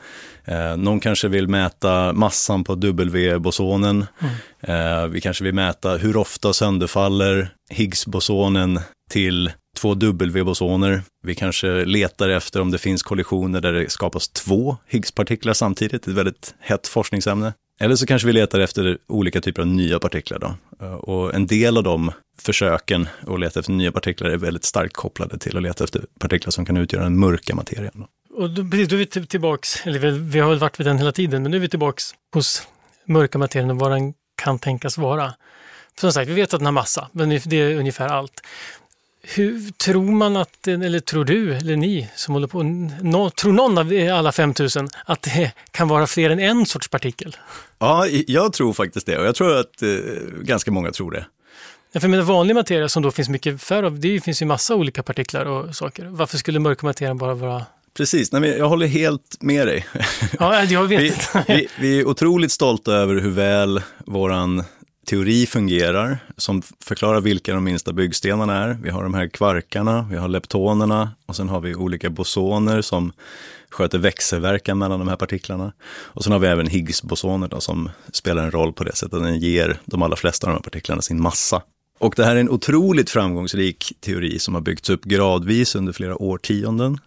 Eh, någon kanske vill mäta massan på W-bosonen. Mm. Eh, vi kanske vill mäta hur ofta sönderfaller Higgs-bosonen till två W-bosoner. Vi kanske letar efter om det finns kollisioner där det skapas två Higgspartiklar samtidigt, ett väldigt hett forskningsämne. Eller så kanske vi letar efter olika typer av nya partiklar. Då. Eh, och en del av de försöken att leta efter nya partiklar är väldigt starkt kopplade till att leta efter partiklar som kan utgöra den mörka materian. Då. Och då, precis, då är vi tillbaks, eller vi har väl varit vid den hela tiden, men nu är vi tillbaks hos mörka materian och vad den kan tänkas vara. Som sagt, vi vet att den har massa, men det är ungefär allt. Hur tror man att, eller tror du, eller ni som håller på, no, tror någon av alla 5000 att det kan vara fler än en sorts partikel? Ja, jag tror faktiskt det och jag tror att eh, ganska många tror det. Ja, för med vanlig materia som då finns mycket färre av, det finns ju massa olika partiklar och saker. Varför skulle mörka materian bara vara Precis, Nej, jag håller helt med dig. Ja, jag vet. vi, vi, vi är otroligt stolta över hur väl våran teori fungerar, som förklarar vilka de minsta byggstenarna är. Vi har de här kvarkarna, vi har leptonerna och sen har vi olika bosoner som sköter växelverkan mellan de här partiklarna. Och sen har vi även Higgs-bosoner då, som spelar en roll på det sättet att den ger de allra flesta av de här partiklarna sin massa. Och det här är en otroligt framgångsrik teori som har byggts upp gradvis under flera årtionden.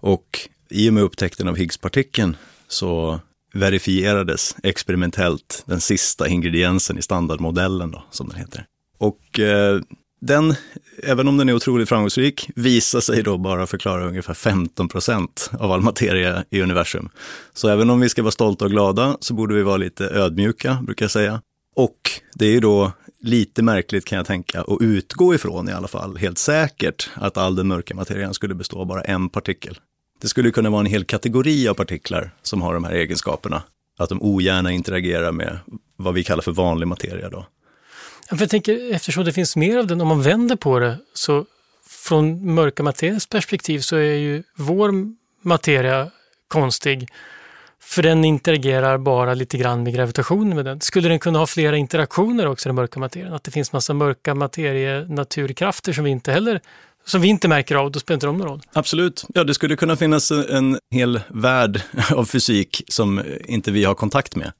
Och i och med upptäckten av Higgspartikeln så verifierades experimentellt den sista ingrediensen i standardmodellen, då, som den heter. Och eh, den, även om den är otroligt framgångsrik, visar sig då bara förklara ungefär 15 procent av all materia i universum. Så även om vi ska vara stolta och glada så borde vi vara lite ödmjuka, brukar jag säga. Och det är ju då lite märkligt kan jag tänka, och utgå ifrån i alla fall, helt säkert, att all den mörka materian skulle bestå av bara en partikel. Det skulle kunna vara en hel kategori av partiklar som har de här egenskaperna. Att de ogärna interagerar med vad vi kallar för vanlig materia. Då. För jag tänker, eftersom det finns mer av den, om man vänder på det, så från mörka materiens perspektiv så är ju vår materia konstig. För den interagerar bara lite grann med gravitationen med den. Skulle den kunna ha flera interaktioner också, den mörka materien? Att det finns massa mörka materie-naturkrafter som vi inte heller som vi inte märker av, då spelar inte de någon roll. Absolut. Ja, det skulle kunna finnas en hel värld av fysik som inte vi har kontakt med.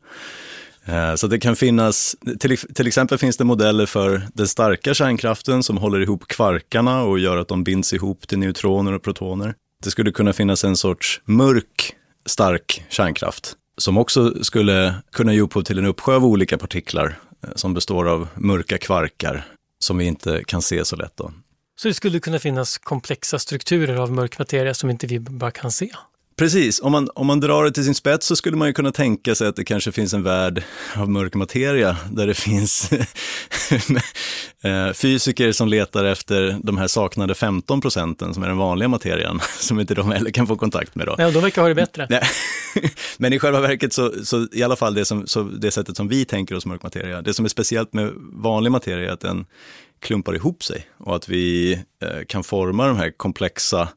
Eh, så det kan finnas, till, till, exempel finns det modeller för den starka kärnkraften som håller ihop kvarkarna och gör att de binds ihop till neutroner och protoner. Det skulle kunna finnas en sorts mörk stark kärnkraft som också skulle kunna ge upphov till en uppsjö av olika partiklar eh, som består av mörka kvarkar som vi inte kan se så lätt. Då. Så det skulle kunna finnas komplexa strukturer av mörk materia som inte vi bara kan se? Precis, om man, om man drar det till sin spets så skulle man ju kunna tänka sig att det kanske finns en värld av mörk materia där det finns eh, fysiker som letar efter de här saknade 15 procenten som är den vanliga materian, som inte de heller kan få kontakt med. Då. Nej, de verkar ha det bättre. Men i själva verket så, så i alla fall det, som, så det sättet som vi tänker oss mörk materia, det som är speciellt med vanlig materia är att den klumpar ihop sig och att vi eh, kan forma de här komplexa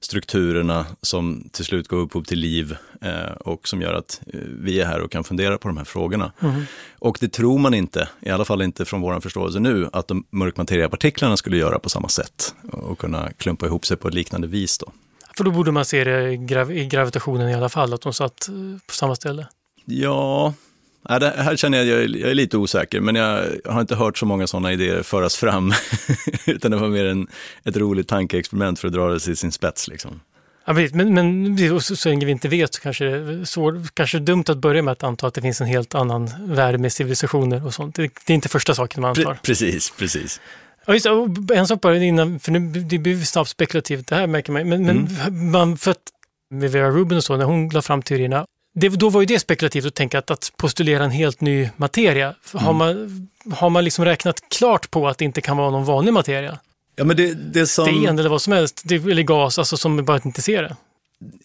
strukturerna som till slut går upphov till liv eh, och som gör att eh, vi är här och kan fundera på de här frågorna. Mm. Och det tror man inte, i alla fall inte från vår förståelse nu, att de mörkmateriepartiklarna skulle göra på samma sätt och kunna klumpa ihop sig på ett liknande vis. Då. För då borde man se det i, grav i gravitationen i alla fall, att de satt på samma ställe? Ja, Ja, det här känner jag, jag är, jag är lite osäker, men jag har inte hört så många sådana idéer föras fram. Utan det var mer en, ett roligt tankeexperiment för att dra det till sin spets. Liksom. Ja, men, men så, så länge vi inte vet så kanske det är svår, kanske dumt att börja med att anta att det finns en helt annan värld med civilisationer och sånt. Det, det är inte första saken man antar. Precis, precis. Ja, just, en sak bara innan, för nu det blir snabbt spekulativt, det här märker man. Men, mm. men man, för att med Vera Rubin och så, när hon la fram teorierna, det, då var ju det spekulativt att tänka att, att postulera en helt ny materia. Mm. Har, man, har man liksom räknat klart på att det inte kan vara någon vanlig materia? Ja, men det, det som... Sten eller vad som helst, det, eller gas, alltså som bara inte ser det.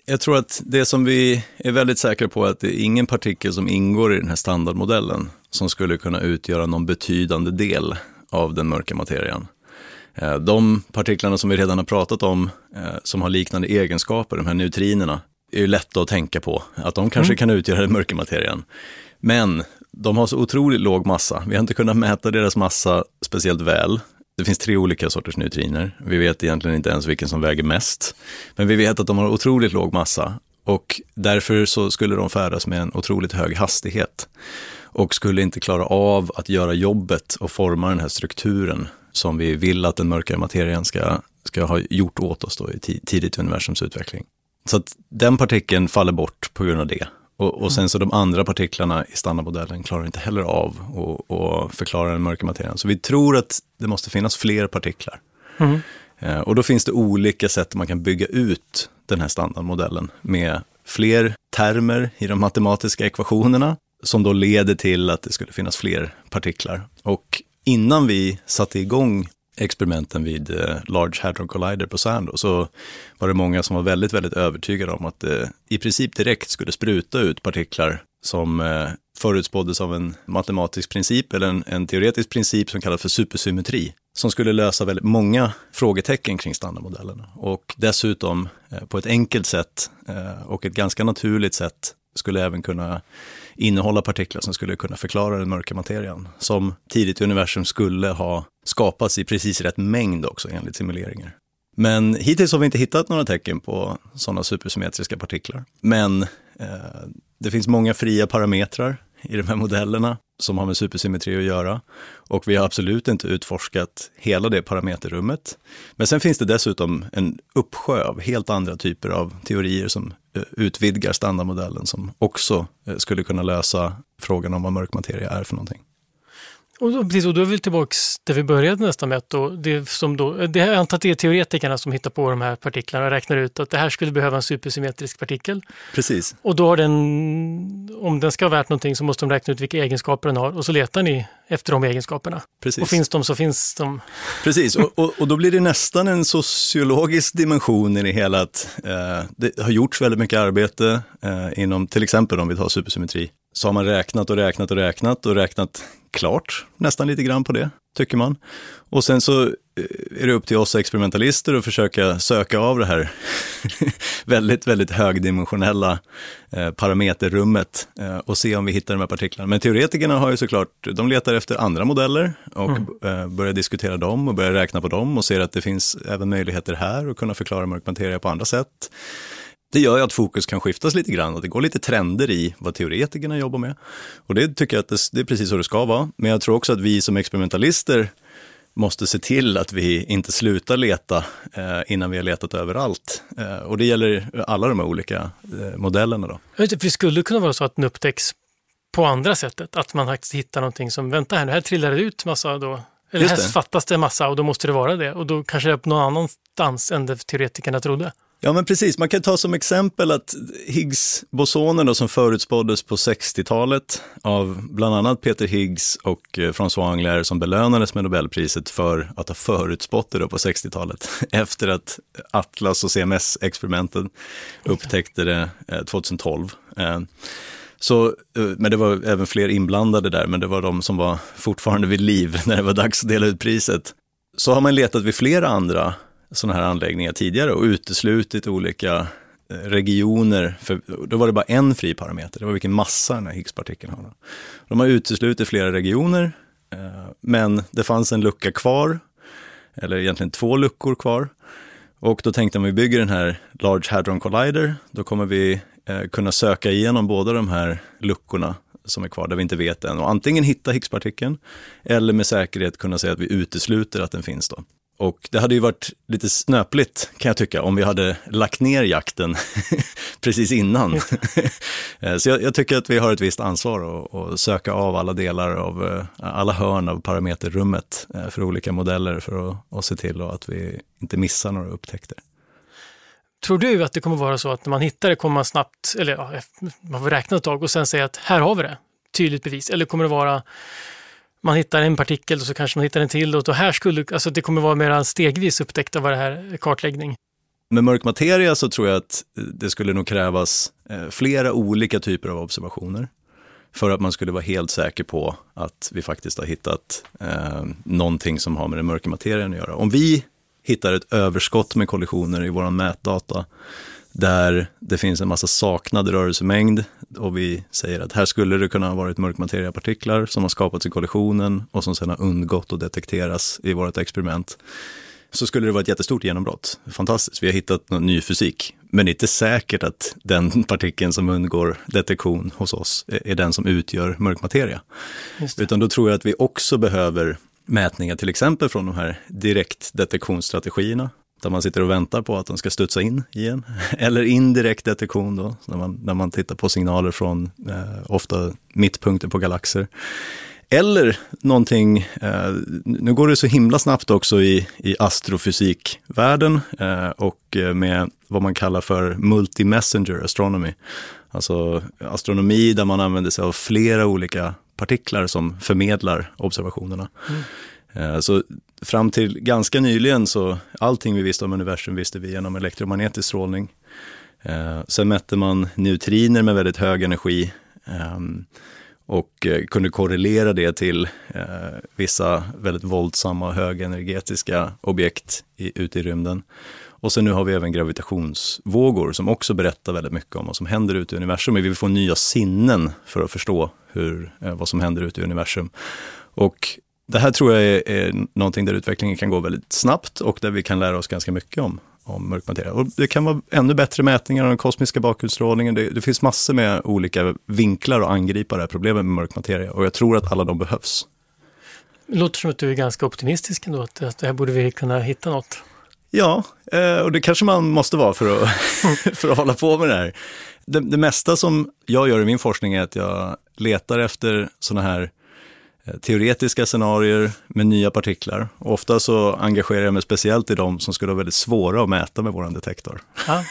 Jag tror att det som vi är väldigt säkra på är att det är ingen partikel som ingår i den här standardmodellen som skulle kunna utgöra någon betydande del av den mörka materian. Eh, de partiklarna som vi redan har pratat om, eh, som har liknande egenskaper, de här neutrinerna, är ju lätta att tänka på, att de kanske mm. kan utgöra den mörka materian. Men de har så otroligt låg massa. Vi har inte kunnat mäta deras massa speciellt väl. Det finns tre olika sorters neutriner. Vi vet egentligen inte ens vilken som väger mest. Men vi vet att de har otroligt låg massa och därför så skulle de färdas med en otroligt hög hastighet och skulle inte klara av att göra jobbet och forma den här strukturen som vi vill att den mörka materian ska, ska ha gjort åt oss då i tidigt universums utveckling. Så att den partikeln faller bort på grund av det. Och, och sen så de andra partiklarna i standardmodellen klarar inte heller av att förklara den mörka materian. Så vi tror att det måste finnas fler partiklar. Mm. Eh, och då finns det olika sätt man kan bygga ut den här standardmodellen med fler termer i de matematiska ekvationerna som då leder till att det skulle finnas fler partiklar. Och innan vi satte igång experimenten vid eh, Large Hadron Collider på CERN så var det många som var väldigt, väldigt övertygade om att det i princip direkt skulle spruta ut partiklar som eh, förutspåddes av en matematisk princip eller en, en teoretisk princip som kallas för supersymmetri som skulle lösa väldigt många frågetecken kring standardmodellerna. Och dessutom på ett enkelt sätt och ett ganska naturligt sätt skulle även kunna innehålla partiklar som skulle kunna förklara den mörka materian, som tidigt i universum skulle ha skapats i precis rätt mängd också enligt simuleringar. Men hittills har vi inte hittat några tecken på sådana supersymmetriska partiklar. Men eh, det finns många fria parametrar i de här modellerna som har med supersymmetri att göra. Och vi har absolut inte utforskat hela det parameterrummet. Men sen finns det dessutom en uppsjö av helt andra typer av teorier som eh, utvidgar standardmodellen som också eh, skulle kunna lösa frågan om vad mörk materia är för någonting. Och då, precis, och då är vi tillbaka där vi började nästan med att då, det som då, det, jag antar att det är teoretikerna som hittar på de här partiklarna och räknar ut att det här skulle behöva en supersymmetrisk partikel. Precis. Och då har den, om den ska ha värt någonting så måste de räkna ut vilka egenskaper den har och så letar ni efter de egenskaperna. Precis. Och finns de så finns de. Precis, och, och, och då blir det nästan en sociologisk dimension i det hela. Att, eh, det har gjorts väldigt mycket arbete eh, inom till exempel om vi tar supersymmetri så har man räknat och räknat och räknat och räknat klart nästan lite grann på det, tycker man. Och sen så eh, är det upp till oss experimentalister att försöka söka av det här väldigt, väldigt högdimensionella eh, parameterrummet eh, och se om vi hittar de här partiklarna. Men teoretikerna har ju såklart, de letar efter andra modeller och mm. börjar diskutera dem och börjar räkna på dem och ser att det finns även möjligheter här att kunna förklara mörk materia på andra sätt. Det gör ju att fokus kan skiftas lite grann och det går lite trender i vad teoretikerna jobbar med. Och det tycker jag att det, det är precis så det ska vara. Men jag tror också att vi som experimentalister måste se till att vi inte slutar leta eh, innan vi har letat överallt. Eh, och det gäller alla de här olika eh, modellerna. Då. Inte, för det skulle kunna vara så att den upptäcks på andra sättet, att man faktiskt hittar någonting som, vänta här, här trillar det ut massa då, eller här fattas det massa och då måste det vara det. Och då kanske det är på någon annanstans än det teoretikerna trodde. Ja, men precis. Man kan ta som exempel att Higgs-bosonen som förutspåddes på 60-talet av bland annat Peter Higgs och eh, François Englert som belönades med Nobelpriset för att ha förutspått det på 60-talet efter att Atlas och CMS-experimenten upptäckte det eh, 2012. Eh, så, men det var även fler inblandade där, men det var de som var fortfarande vid liv när det var dags att dela ut priset. Så har man letat vid flera andra sådana här anläggningar tidigare och uteslutit olika eh, regioner, för då var det bara en fri parameter, det var vilken massa den här Higgspartikeln har. De har uteslutit flera regioner, eh, men det fanns en lucka kvar, eller egentligen två luckor kvar. Och då tänkte man, vi bygger den här Large Hadron Collider, då kommer vi eh, kunna söka igenom båda de här luckorna som är kvar, där vi inte vet än. Och antingen hitta Higgspartikeln, eller med säkerhet kunna säga att vi utesluter att den finns då. Och det hade ju varit lite snöpligt kan jag tycka om vi hade lagt ner jakten precis innan. Eh, så jag, jag, tycker att vi har ett visst ansvar att söka av alla delar av eh, alla hörn av parameterrummet eh, för olika modeller för att, att se till att vi inte missar några upptäckter. Tror du att det kommer vara så att när man hittar det kommer man snabbt, eller ja, man får räkna ett tag och sen säga att här har vi det, tydligt bevis. Eller kommer det vara man hittar en partikel och så kanske man hittar en till och då här skulle, alltså det kommer vara mer stegvis upptäckt av det här kartläggning. Med mörk materia så tror jag att det skulle nog krävas eh, flera olika typer av observationer för att man skulle vara helt säker på att vi faktiskt har hittat eh, någonting som har med den mörka materien att göra. Om vi hittar ett överskott med kollisioner i vår mätdata där det finns en massa saknad rörelsemängd och vi säger att här skulle det kunna ha varit mörkmateriapartiklar som har skapats i kollisionen och som sedan har undgått att detekteras i vårt experiment. Så skulle det vara ett jättestort genombrott. Fantastiskt, vi har hittat någon ny fysik. Men det är inte säkert att den partikeln som undgår detektion hos oss är den som utgör mörkmateria. Utan då tror jag att vi också behöver mätningar till exempel från de här direktdetektionsstrategierna där man sitter och väntar på att den ska studsa in igen. Eller indirekt detektion då, när man, när man tittar på signaler från eh, ofta mittpunkter på galaxer. Eller någonting, eh, nu går det så himla snabbt också i, i astrofysikvärlden eh, och eh, med vad man kallar för multi-messenger astronomy. Alltså astronomi där man använder sig av flera olika partiklar som förmedlar observationerna. Mm. Eh, så fram till ganska nyligen så allting vi visste om universum visste vi genom elektromagnetisk strålning. Eh, sen mätte man neutriner med väldigt hög energi. Ehm, och eh, kunde korrelera det till vissa väldigt våldsamma och högenergetiska objekt i, ute i rymden. Och sen nu har vi även gravitationsvågor som också berättar väldigt mycket om vad som händer ute i universum. Vi vill få nya sinnen för att förstå hur, vad som händer ute i universum. Och det här tror jag är, är någonting där utvecklingen kan gå väldigt snabbt och där vi kan lära oss ganska mycket om, om mörk materia. Och det kan vara ännu bättre mätningar av den kosmiska bakgrundsstrålningen. Det, det, finns massor med olika vinklar att angripa det här problemet med mörk materia och jag tror att alla de behövs. Det låter som att du är ganska optimistisk ändå, att, att här borde vi kunna hitta något. Ja, eh, och det kanske man måste vara för att, för att hålla på med det här. Det, det mesta som jag gör i min forskning är att jag letar efter sådana här teoretiska scenarier med nya partiklar. Och ofta så engagerar jag mig speciellt i de som skulle vara väldigt svåra att mäta med vår detektor. Ja.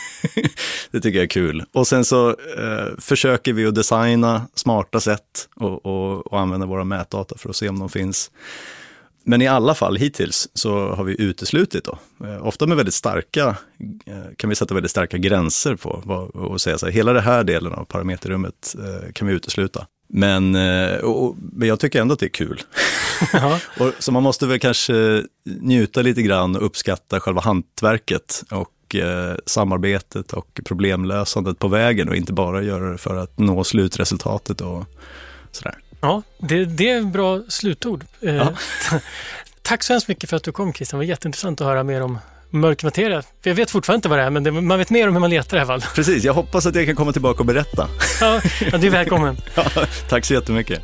det tycker jag är kul. Och sen så eh, försöker vi att designa smarta sätt och, och, och, använda våra mätdata för att se om de finns. Men i alla fall hittills så har vi uteslutit då, eh, ofta med väldigt starka, eh, kan vi sätta väldigt starka gränser på och säga så här, hela den här delen av parameterrummet eh, kan vi utesluta. Men, eh, och, men jag tycker ändå att det är kul. och, så man måste väl kanske njuta lite grann och uppskatta själva hantverket och eh, samarbetet och problemlösandet på vägen och inte bara göra det för att nå slutresultatet och sådär. Ja, det, det är bra slutord. Eh, ja. Tack så hemskt mycket för att du kom Christian, det var jätteintressant att höra mer om mörk materia. För jag vet fortfarande inte vad det är, men det, man vet mer om hur man letar i alla fall. Precis, jag hoppas att jag kan komma tillbaka och berätta. ja, ja, du är välkommen. ja, tack så jättemycket.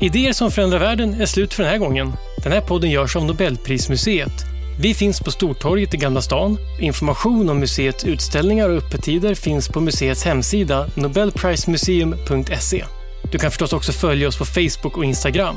Idéer som förändrar världen är slut för den här gången. Den här podden görs av Nobelprismuseet. Vi finns på Stortorget i Gamla stan. Information om museets utställningar och öppettider finns på museets hemsida nobelprismuseum.se. Du kan förstås också följa oss på Facebook och Instagram.